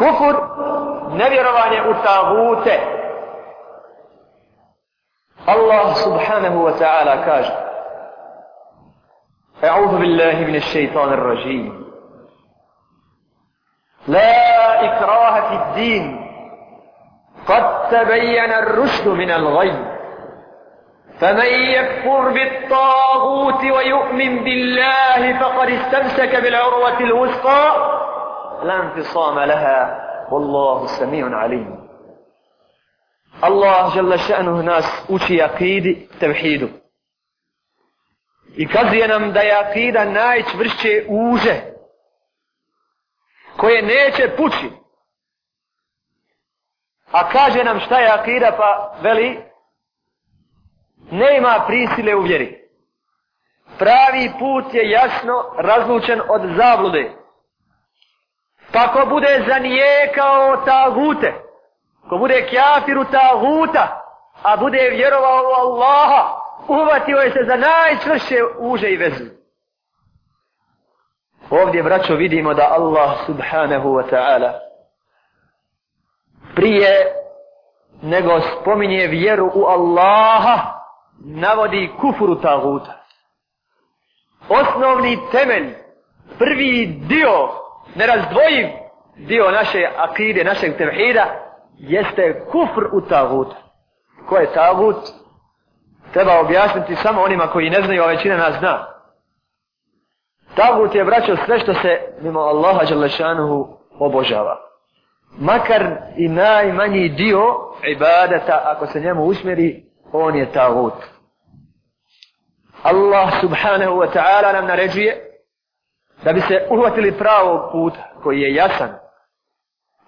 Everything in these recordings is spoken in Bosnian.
Kufur, nevjerovanje u tagute. Allah subhanahu wa أعوذ بالله من الشيطان الرجيم. لا إكراه في الدين. قد تبين الرشد من الغي. فمن يكفر بالطاغوت ويؤمن بالله فقد استمسك بالعروة الوثقى. لا انفصام لها والله سميع عليم الله جل شأنه ناس أوشي أقيد توحيده I kazuje nam da je akida najčvršće uže koje neće pući. A kaže nam šta je akida pa veli ne ima prisile u vjeri. Pravi put je jasno razlučen od zablude. Pa ko bude zanijekao tagute, ko bude kjafiru taguta, a bude vjerovao u Allaha, uvatio je se za najčvršće uže i vezu. Ovdje, braćo, vidimo da Allah subhanahu wa ta'ala prije nego spominje vjeru u Allaha navodi kufuru taguta. Osnovni temelj, prvi dio, nerazdvojiv dio naše akide, našeg tevhida, jeste kufr u taguta. Ko je tagut? treba objasniti samo onima koji ne znaju, a većina nas zna. Tagut je, braćo, sve što se mimo Allaha Đalešanuhu obožava. Makar i najmanji dio ibadeta, ako se njemu usmjeri, on je tagut. Allah subhanahu wa ta'ala nam naređuje da bi se uhvatili pravog puta koji je jasan,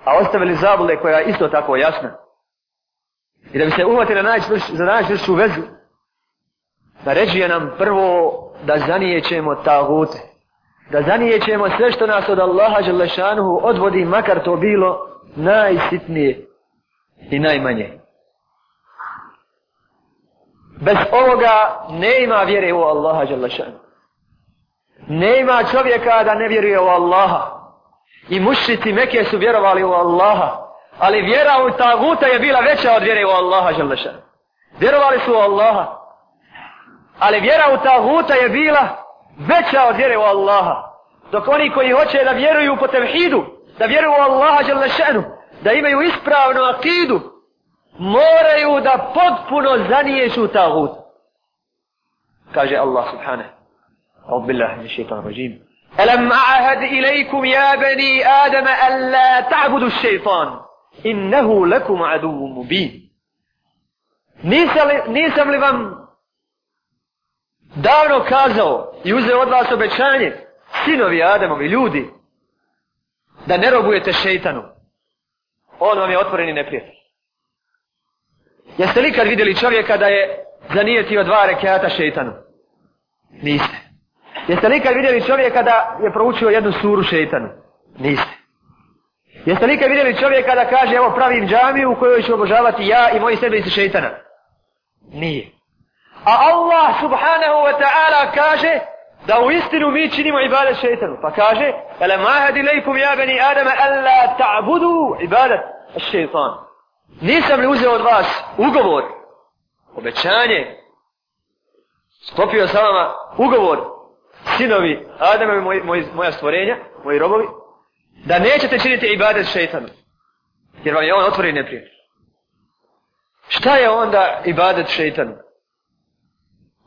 a ostavili zabule koja je isto tako jasna. I da bi se uhvatili za najčvršću vezu, naređuje nam prvo da zanijećemo tagute. Da zanijećemo sve što nas od Allaha Đelešanuhu odvodi, makar to bilo najsitnije i najmanje. Bez ovoga ne ima vjere u Allaha Đelešanuhu. Nema čovjeka da ne vjeruje u Allaha. I mušici Mekije su vjerovali u Allaha. Ali vjera u taguta je bila veća od vjere u Allaha Želešanuhu. Vjerovali su u Allaha ali vjera u taguta je bila veća od vjere u Allaha. Dok oni koji hoće da vjeruju po tevhidu, da vjeruju u Allaha Želešenu, da imaju ispravnu akidu, moraju da potpuno zaniješu tagut. Kaže Allah subhanahu. أعوذ بالله من الشيطان الرجيم ألم أعهد إليكم يا بني آدم ألا تعبدوا الشيطان إنه لكم عدو مبين nisam li vam davno kazao i uzeo od vas obećanje, sinovi Adamovi, ljudi, da ne robujete šeitanu. On vam je otvoreni neprijatelj. Jeste li kad vidjeli čovjeka da je zanijetio dva rekiata šeitanu? Niste. Jeste li ikad vidjeli čovjeka da je proučio jednu suru šeitanu? Niste. Jeste li ikad vidjeli čovjeka da kaže evo pravim džamiju u kojoj ću obožavati ja i moji sebe iz šeitana? Nije. A Allah subhanahu wa ta'ala kaže da u istinu mi činimo ibadet šeitanu. Pa kaže, Ele mahadi lejkum ja beni Adama alla ta'budu ibadet šeitan. Nisam li uzeo od vas ugovor, obećanje, sklopio sa vama ugovor, sinovi Adama moji, moj, moj, moja stvorenja, moji robovi, da nećete činiti ibadet šeitanu. Jer vam je on otvori neprijatelj. Šta je onda ibadet šeitanu?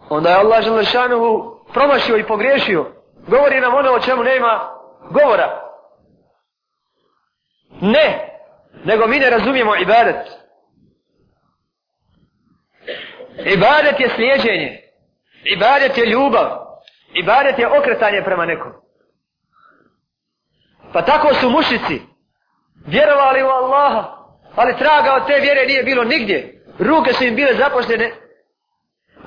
onda je Allah Želešanuhu promašio i pogriješio. Govori nam ono o čemu nema govora. Ne, nego mi ne razumijemo ibadet. Ibadet je slijeđenje. Ibadet je ljubav. Ibadet je okretanje prema nekom. Pa tako su mušici vjerovali u Allaha, ali traga od te vjere nije bilo nigdje. Ruke su im bile zapoštene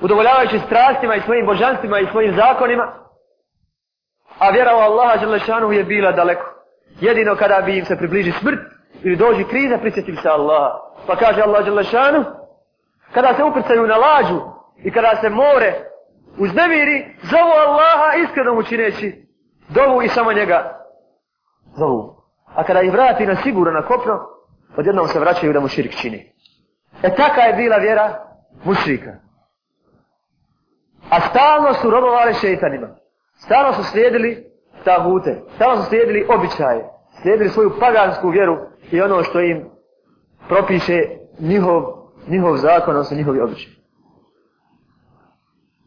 udovoljavajući strastima i svojim božanstvima i svojim zakonima, a vjera u Allaha Želešanu je bila daleko. Jedino kada bi im se približi smrt ili dođi kriza, prisjetim se Allaha. Pa kaže Allah Želešanu, kada se ukrcaju na lađu i kada se more uznemiri, zovu Allaha iskreno mu čineći dovu i samo njega zovu. a kada ih vrati na sigurno na kopno, odjednom se vraćaju da mu širik čini. E taka je bila vjera mušrika. A stalno su robovali šeitanima. Stalno su slijedili tahute. Stalno su slijedili običaje. Slijedili svoju pagansku vjeru i ono što im propiše njihov, njihov zakon, odnosno njihovi običaje.